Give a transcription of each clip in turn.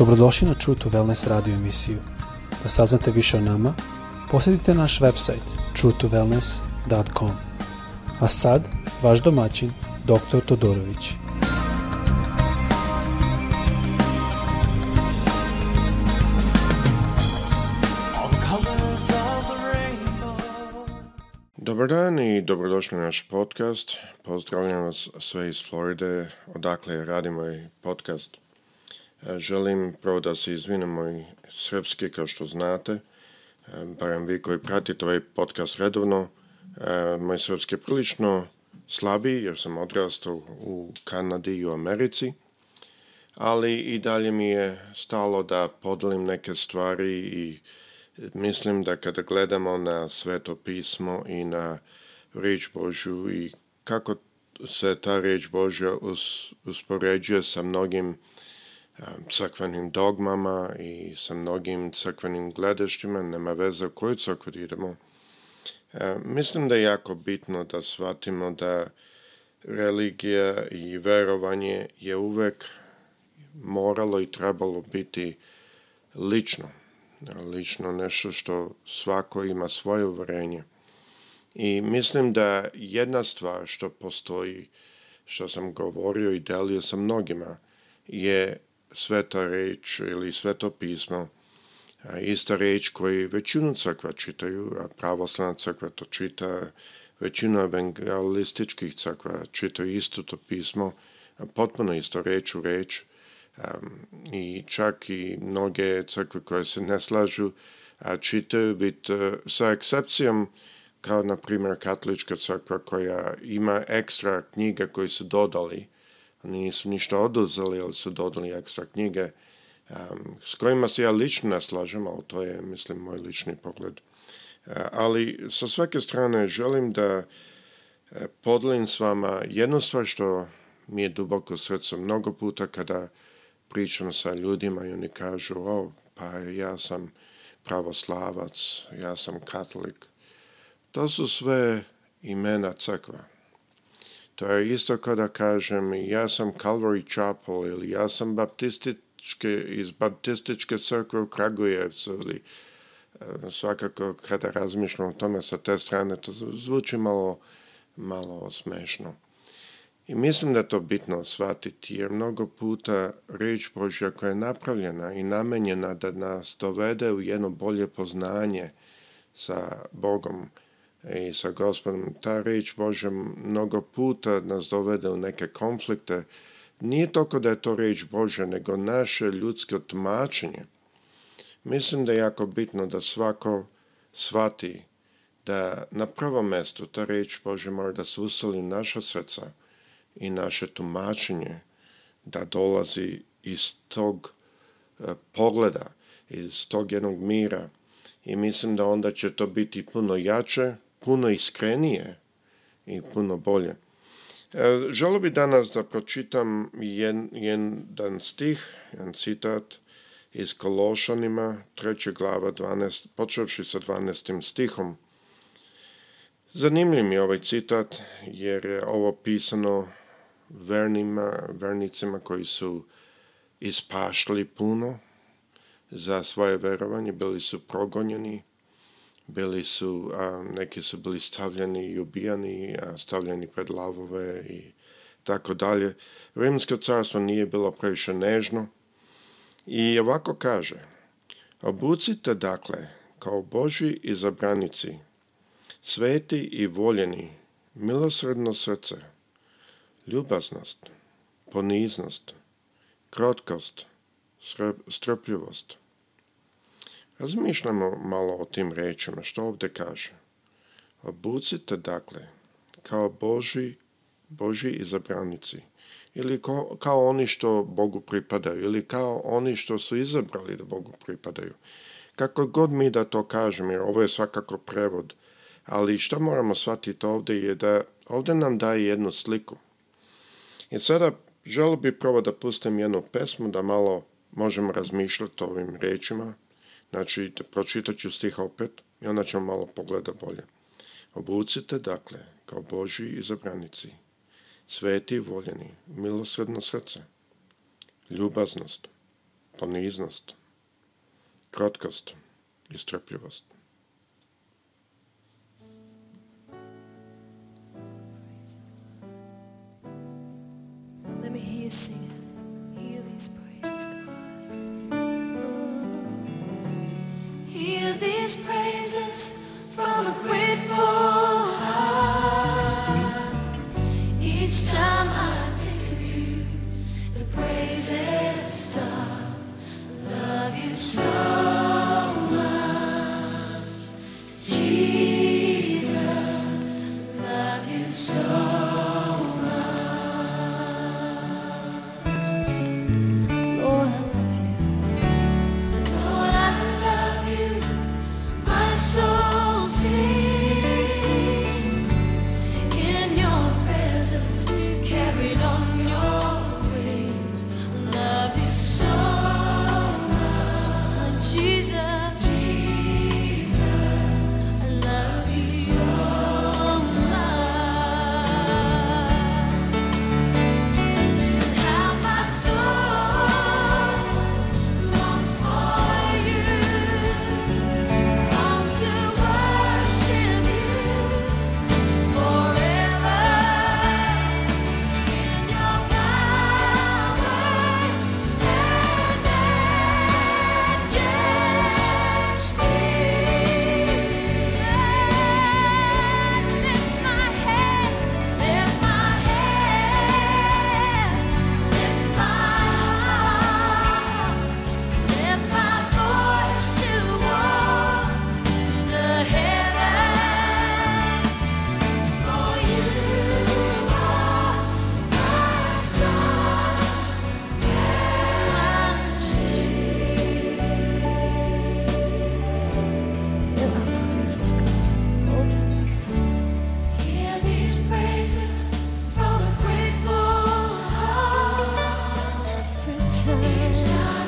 Dobrodošli na True to Wellness radio emisiju. Da saznate više o nama, posjetite naš website truetowellness.com. A sad, vaš domaćin, dr. Todorović. Dobar dan i dobrodošli na naš podcast. Pozdravljam vas sve iz Floride, odakle radimo i podcast. E, želim prvo da se izvinem moj srpski, kao što znate, e, barem vi koji pratite ovaj podcast redovno, e, moj srpski je prilično slabiji jer sam odrastao u Kanadi i u Americi, ali i dalje mi je stalo da podelim neke stvari i mislim da kada gledamo na sveto pismo i na reč Božju i kako se ta reč Božja uspoređuje sa mnogim Ehm, crkvenim dogmama i sa mnogim crkvenim gledištima, nema veze u koju crkvu da idemo. Ehm, mislim da je jako bitno da shvatimo da religija i verovanje je uvek moralo i trebalo biti lično. Lično nešto što svako ima svoje uverenje. I mislim da jedna stvar što postoji, što sam govorio i delio sa mnogima, je sveta reč ili sveto pismo, ista reč koju većinu crkva čitaju, a pravoslavna crkva to čita, većina evangelističkih crkva čitaju isto to pismo, potpuno isto reč u reč, i čak i mnoge crkve koje se ne slažu, a čitaju bit e, sa ekscepcijom kao na primjer katolička crkva koja ima ekstra knjiga koji su dodali nisu ništa oduzeli, ali su dodali ekstra knjige um, s kojima se ja lično ne slažem, ali to je, mislim, moj lični pogled. Uh, ali sa svake strane želim da e, podelim s vama jednu stvar što mi je duboko srce. Mnogo puta kada pričam sa ljudima i oni kažu, o, pa ja sam pravoslavac, ja sam katolik. To su sve imena crkva. To je isto kao da kažem ja sam Calvary Chapel ili ja sam baptističke, iz baptističke crkve u Kragujevcu ili eh, svakako kada razmišljam o tome sa te strane to zvuči malo, malo smešno. I mislim da je to bitno shvatiti jer mnogo puta reč Božja koja je napravljena i namenjena da nas dovede u jedno bolje poznanje sa Bogom, i sa gospodom. Ta reč Bože mnogo puta nas dovede u neke konflikte. Nije toko da je to reč Bože, nego naše ljudsko tumačenje. Mislim da je jako bitno da svako svati da na prvom mestu ta reč Bože mora da se usali naša srca i naše tumačenje da dolazi iz tog e, pogleda, iz tog jednog mira i mislim da onda će to biti puno jače puno iskrenije i puno bolje. E, Želo bi danas da pročitam jedan jedan stih, jedan citat iz Kološanima, treća glava, 12, počevši sa 12. stihom. Zanimljiv mi ovaj citat jer je ovo pisano vernima, vernicima koji su ispašli puno za svoje verovanje, bili su progonjeni, bili su, a, neki su bili stavljeni i ubijani, a, stavljeni pred lavove i tako dalje. Rimsko carstvo nije bilo previše nežno i ovako kaže, obucite dakle kao Boži izabranici, sveti i voljeni, milosredno srce, ljubaznost, poniznost, krotkost, strpljivost, Razmišljamo malo o tim rečima, što ovde kaže. Obucite dakle, kao Boži, Boži izabranici, ili kao, kao oni što Bogu pripadaju, ili kao oni što su izabrali da Bogu pripadaju. Kako god mi da to kažemo, jer ovo je svakako prevod, ali što moramo shvatiti ovde je da ovde nam daje jednu sliku. I sada želio bih prvo da pustim jednu pesmu, da malo možemo razmišljati o ovim rečima, Znači, pročitat ću stih opet i onda ćemo malo pogleda bolje. Obucite, dakle, kao Boži izabranici, sveti i voljeni, milosredno srce, ljubaznost, poniznost, kratkost i strpljivost. Let me hear you sing. 夜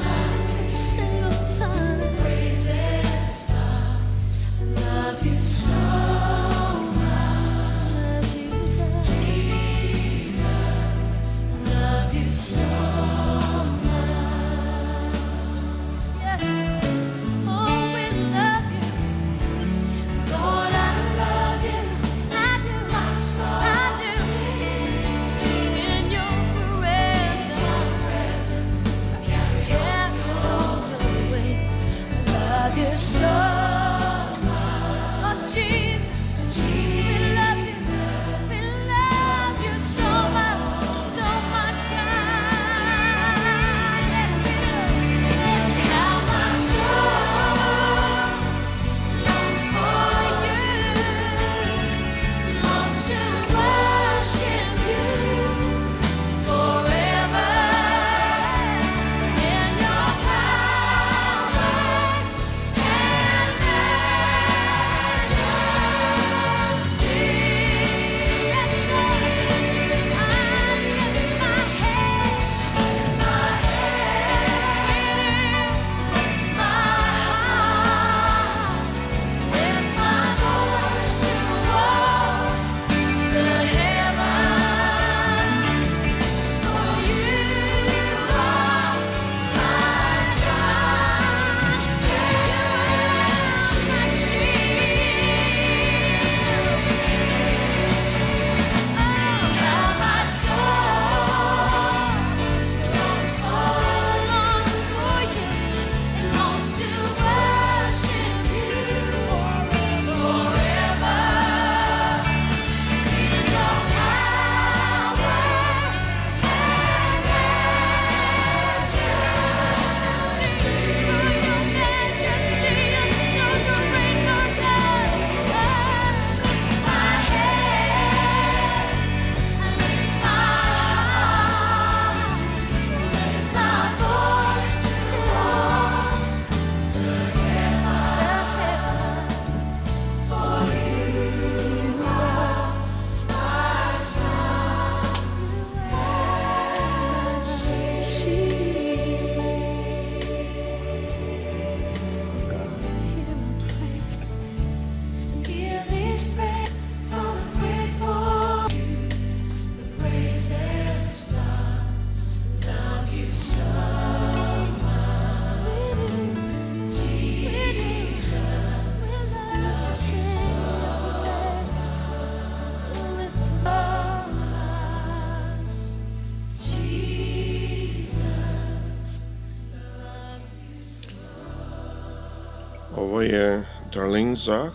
Ovo je Darlene Zah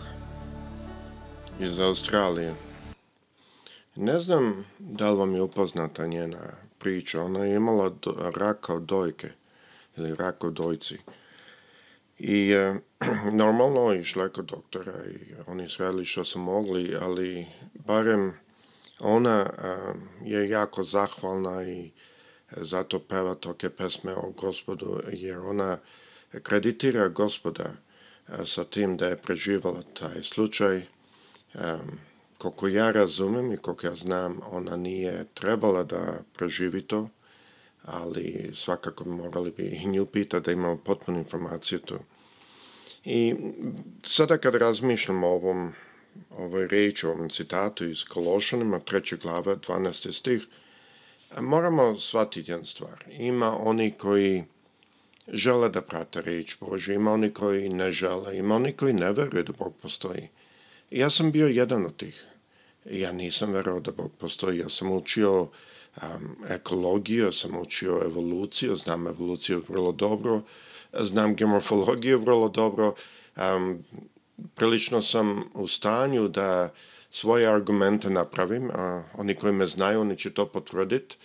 iz Australije. Ne znam da li vam je upoznata njena priča. Ona je imala do, raka od dojke ili rak od dojci. I e, normalno je išla kod doktora i oni su radili što su mogli, ali barem ona a, e, je jako zahvalna i zato peva toke pesme o gospodu, jer ona kreditira gospoda sa tim da je preživala taj slučaj. Koliko ja razumem i koliko ja znam, ona nije trebala da preživi to, ali svakako morali bi i nju pitati da imamo potpunu informaciju tu. I sada kad razmišljam o ovom, ovoj reči, ovom citatu iz Kološanima, 3. glava, 12. stih, moramo shvatiti jednu stvar. Ima oni koji žele da prate reč Bože, ima oni koji ne žele, ima oni koji ne veruju da Bog postoji. Ja sam bio jedan od tih. Ja nisam verovao da Bog postoji, ja sam učio um, ekologiju, sam učio evoluciju, znam evoluciju vrlo dobro, znam gemorfologiju vrlo dobro, um, prilično sam u stanju da svoje argumente napravim, a oni koji me znaju, oni će to potvrditi,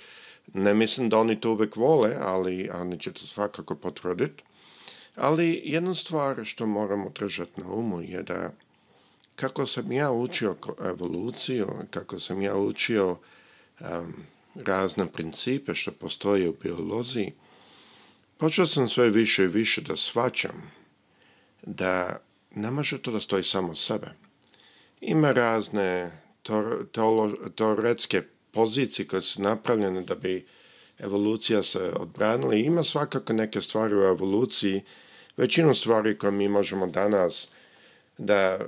Ne mislim da oni to uvek vole, ali oni će to svakako potruditi. Ali jedna stvar što moramo držati na umu je da kako sam ja učio evoluciju, kako sam ja učio um, razne principe što postoje u biologiji, počeo sam sve više i više da svačam da ne može to da stoji samo sebe. Ima razne teoretske pozicije koje su napravljene da bi evolucija se odbranila. ima svakako neke stvari u evoluciji, većinu stvari koje mi možemo danas da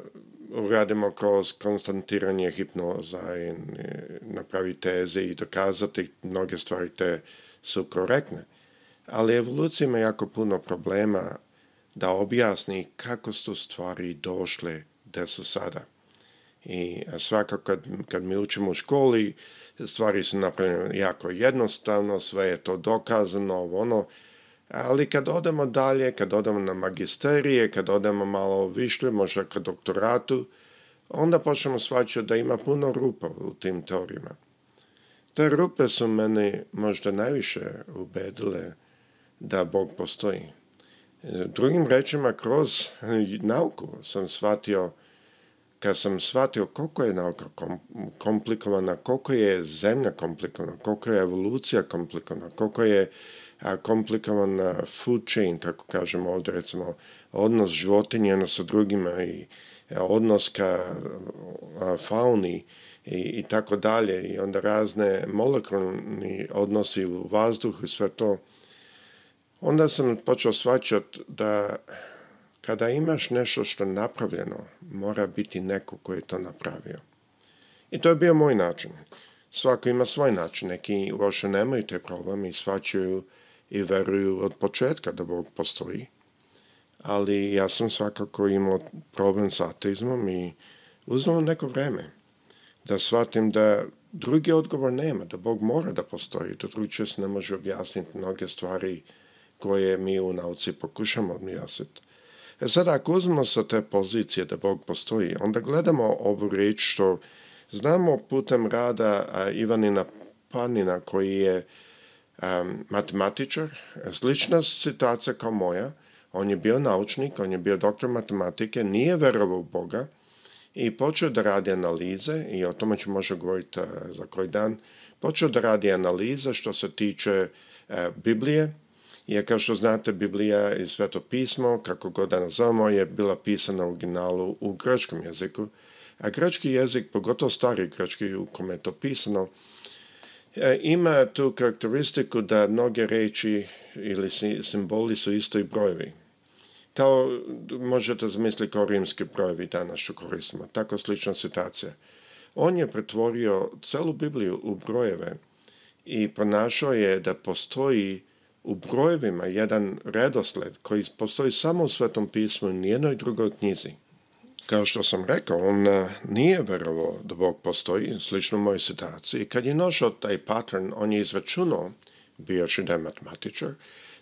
uradimo kroz konstantiranje hipnoza i napravi teze i dokazati mnoge stvari te su korektne. Ali evolucija ima jako puno problema da objasni kako su stvari došle gde su sada. I svakako kad, kad mi učimo u školi, stvari su napravljene jako jednostavno, sve je to dokazano, ono, ali kad odemo dalje, kad odemo na magisterije, kad odemo malo višlje, možda ka doktoratu, onda počnemo svačati da ima puno rupa u tim teorijima. Te rupe su mene možda najviše ubedile da Bog postoji. Drugim rečima, kroz nauku sam shvatio kad sam shvatio koliko je nauka komplikovana, koliko je zemlja komplikovana, koliko je evolucija komplikovana, koliko je komplikovan food chain, kako kažemo ovdje, recimo odnos životinja jedna sa drugima i e, odnos ka fauni i, i tako dalje i onda razne molekulni odnosi u vazduhu i sve to. Onda sam počeo svačati da Kada imaš nešto što je napravljeno, mora biti neko koji je to napravio. I to je bio moj način. Svako ima svoj način. Neki uopšte nemaju te probleme i svaćaju i veruju od početka da Bog postoji. Ali ja sam svakako imao problem sa ateizmom i uzmao neko vreme da shvatim da drugi odgovor nema, da Bog mora da postoji, To da drugče se ne može objasniti mnoge stvari koje mi u nauci pokušamo objasniti. E sad, ako uzmemo sa te pozicije da Bog postoji, onda gledamo ovu reč što znamo putem rada Ivanina Panina, koji je a, matematičar, slična situacija kao moja, on je bio naučnik, on je bio doktor matematike, nije verovao u Boga i počeo da radi analize, i o tome ću možda govoriti za koji dan, počeo da radi analize što se tiče e, Biblije, Jer, kao što znate, Biblija i Sveto pismo, kako god da nazovemo, je bila pisana u originalu u grčkom jeziku, a grčki jezik, pogotovo stari grčki u kome je to pisano, e, ima tu karakteristiku da mnoge reči ili simboli su isto i brojevi. Kao možete zamisliti kao rimski brojevi danas što koristimo. Tako slična situacija. On je pretvorio celu Bibliju u brojeve i pronašao je da postoji u brojevima jedan redosled koji postoji samo u Svetom pismu i nijednoj drugoj knjizi. Kao što sam rekao, on e, nije verovao da Bog postoji, slično mojoj situaciji. Kad je nošao taj pattern, on je izračunao, bivši da je matematičar,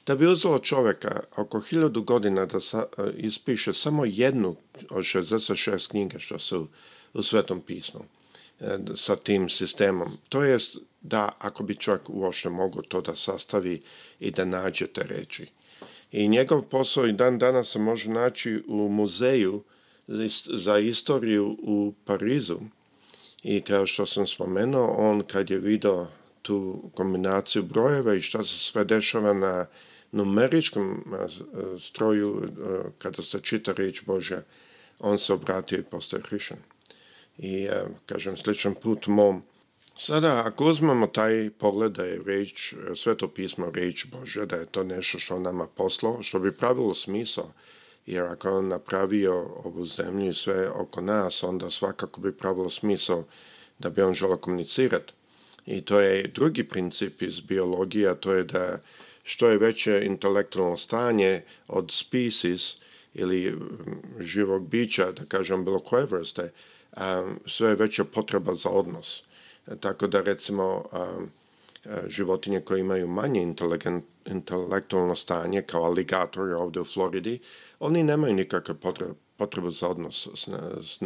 da bi uzelo čoveka oko hiljadu godina da sa, e, ispiše samo jednu od 66 knjiga što su u Svetom pismu. E, sa tim sistemom. To jest da ako bi čovjek uopšte mogo to da sastavi i da nađe te reči. I njegov posao i dan danas se može naći u muzeju za istoriju u Parizu. I kao što sam spomenuo, on kad je video tu kombinaciju brojeva i šta se sve dešava na numeričkom e, stroju e, kada se čita reč Bože, on se obratio i postao hrišćan i, e, kažem, sličan put mom. Sada, ako uzmemo taj pogled da je reč, sve to pismo reč Bože, da je to nešto što nama poslo, što bi pravilo smisao, jer ako on napravio ovu zemlju i sve oko nas, onda svakako bi pravilo smisao da bi on želao komunicirati. I to je drugi princip iz biologije, to je da što je veće intelektualno stanje od species ili živog bića, da kažem bilo koje vrste, sve je veća potreba za odnos. E, tako da recimo e, životinje koje imaju manje intelektualno stanje kao aligatori ovde u Floridi, oni nemaju nikakve potrebe potrebu za odnos s, s,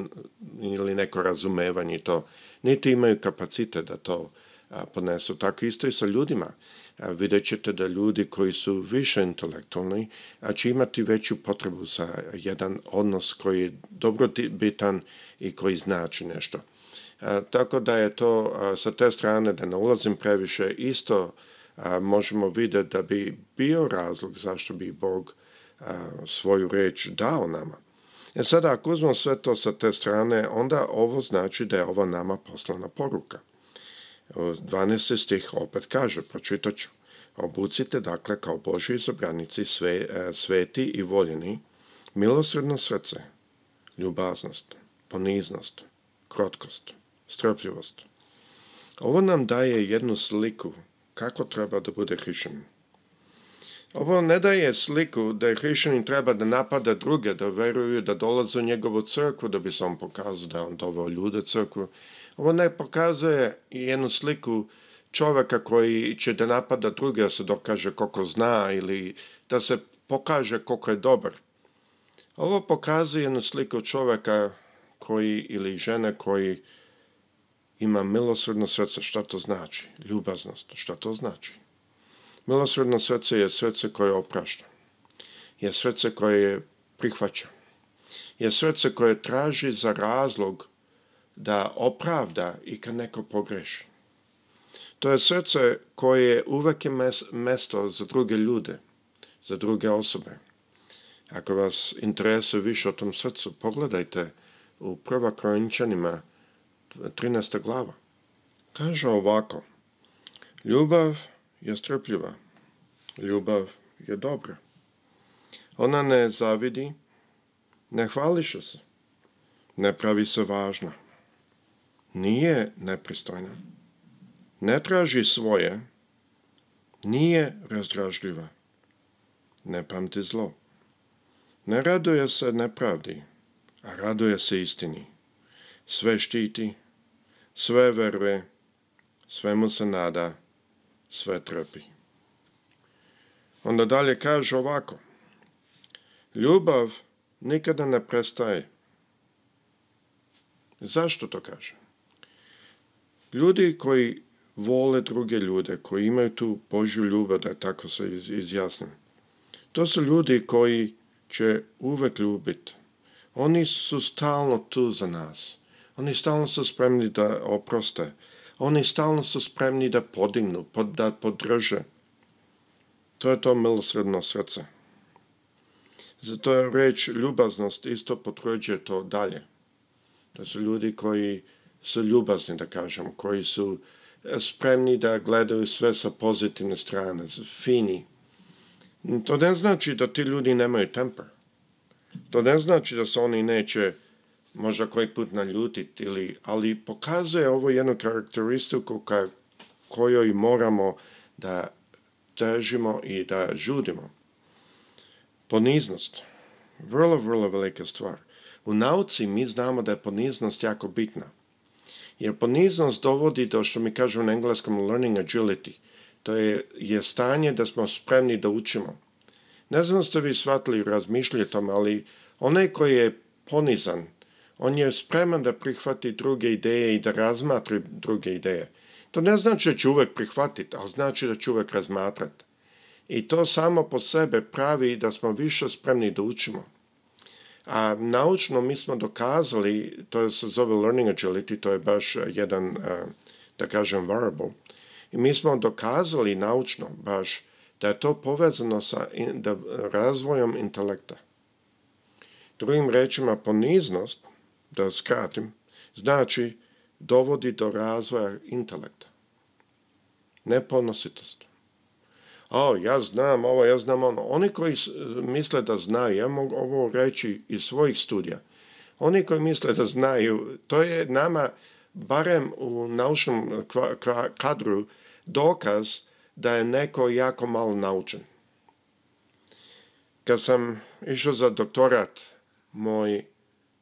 ili neko razumevanje to. Niti imaju kapacite da to a, e, podnesu. Tako isto i sa ljudima a vidjet ćete da ljudi koji su više intelektualni, a će imati veću potrebu za jedan odnos koji je dobro i koji znači nešto. A, tako da je to a, sa te strane, da ne ulazim previše, isto a, možemo vidjeti da bi bio razlog zašto bi Bog svoju reč dao nama. E sada, ako uzmemo sve to sa te strane, onda ovo znači da je ova nama poslana poruka. 12. stih opet kaže, pročitaću. Obucite dakle kao Boži izobranici sve, e, sveti i voljeni, milosredno srce, ljubaznost, poniznost, krotkost, strpljivost. Ovo nam daje jednu sliku kako treba da bude hrišćan. Ovo ne daje sliku da je hrišćanin treba da napada druge, da veruju, da dolaze u njegovu crkvu, da bi se on pokazao da je on doveo ljude crkvu. Ovo ne pokazuje jednu sliku čoveka koji će da napada druge, da se dokaže koliko zna ili da se pokaže koliko je dobar. Ovo pokazuje jednu sliku čoveka koji ili žene koji ima milosrdno srce. Šta to znači? Ljubaznost. Šta to znači? Milosredno srce je srce koje oprašta, je srce koje prihvaća, je srce koje traži za razlog da opravda i kad neko pogreši. To je srce koje uvek je mesto za druge ljude, za druge osobe. Ako vas interesuje više o tom srcu, pogledajte u prva Korinčanima 13. glava. Kaže ovako, ljubav je strpljiva. Ljubav je dobra. Ona ne zavidi, ne hvališe se, ne pravi se važna. Nije nepristojna. Ne traži svoje, nije razdražljiva. Ne pamti zlo. Ne raduje se nepravdi, a raduje se istini. Sve štiti, sve veruje, svemu se nada, sve trpi. Onda dalje kaže ovako. Ljubav nikada ne prestaje. Zašto to kaže? Ljudi koji vole druge ljude, koji imaju tu Božju ljubav, da tako se izjasnim, to su ljudi koji će uvek ljubiti. Oni su stalno tu za nas. Oni stalno su spremni da oproste, oni stalno su spremni da podignu, da podrže. To je to milosredno srce. Zato je reč ljubaznost isto potvrđuje to dalje. Da su ljudi koji su ljubazni, da kažem, koji su e, spremni da gledaju sve sa pozitivne strane, fini. To ne znači da ti ljudi nemaju temper. To ne znači da se oni neće možda koji put naljutiti, ili, ali pokazuje ovo jednu karakteristiku ka, kojoj moramo da težimo i da žudimo. Poniznost. Vrlo, vrlo velika stvar. U nauci mi znamo da je poniznost jako bitna. Jer poniznost dovodi do, što mi kažemo na engleskom, learning agility. To je, je stanje da smo spremni da učimo. Ne znam ste vi shvatili i razmišljali tome, ali onaj koji je ponizan – On je spreman da prihvati druge ideje i da razmatri druge ideje. To ne znači da će uvek prihvatiti, ali znači da će uvek razmatrati. I to samo po sebe pravi da smo više spremni da učimo. A naučno mi smo dokazali, to se zove learning agility, to je baš e, jedan, e, da kažem, variable. I mi smo dokazali naučno baš da je to povezano sa da, e, razvojom intelekta. Drugim rečima, poniznost da skratim, znači dovodi do razvoja intelekta. Neponositost. O, ja znam ovo, ja znam ono. Oni koji misle da znaju, ja mogu ovo reći iz svojih studija, oni koji misle da znaju, to je nama, barem u naučnom kadru, dokaz da je neko jako malo naučen. Kad sam išao za doktorat, moj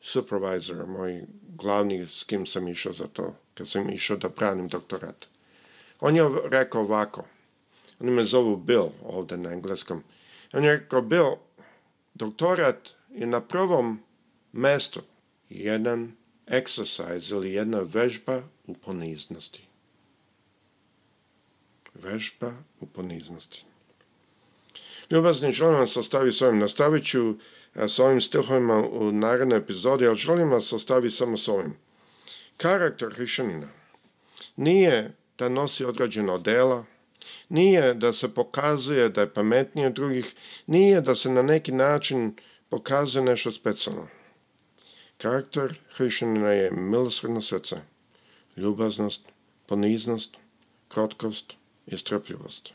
supervisor, moj glavni s kim sam išao za to, kad sam išao da branim doktorat. On je rekao ovako, oni me zovu Bill ovde na engleskom, on je rekao, Bill, doktorat je na prvom mestu jedan exercise ili jedna vežba u poniznosti. Vežba u poniznosti. Ljubazni član vam sastavi svojim nastaviću E, sa ovim stihovima u narednoj epizodi, ali želim vas da ostavi samo s ovim. Karakter hrišanina nije da nosi određena dela, nije da se pokazuje da je pametniji od drugih, nije da se na neki način pokazuje nešto specijalno. Karakter hrišanina je milosredno srce, ljubaznost, poniznost, krotkost i strpljivost.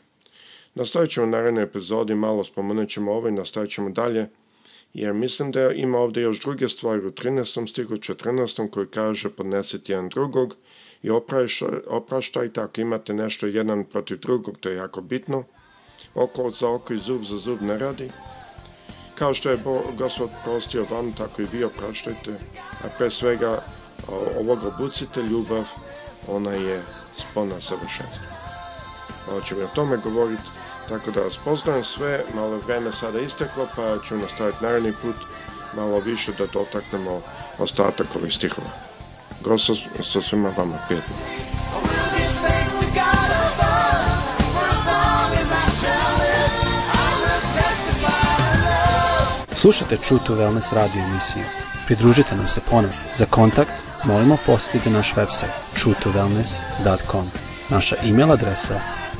Nastavit ćemo u narednoj epizodi, malo spomenut ćemo ovo i nastavit ćemo dalje jer mislim da ima ovde još druge stvari u 13. stihu, 14. koji kaže podnesite jedan drugog i opraštaj, opraštajte ako imate nešto jedan protiv drugog, to je jako bitno. Oko za oko i zub za zub ne radi. Kao što je Bo, gospod prostio vam, tako i vi opraštajte, a pre svega ovoga obucite ljubav, ona je spona savršenstva ćemo i o tome govoriti. Tako da vas pozdravim sve, malo vreme sada isteklo, pa ćemo nastaviti naredni put malo više da dotaknemo ostatak ovih stihova. Grosso sa svima vama, prijatno. Slušate True to Wellness radio emisiju. Pridružite nam se ponovno. Za kontakt molimo posjetite naš website www.truetowellness.com Naša e-mail adresa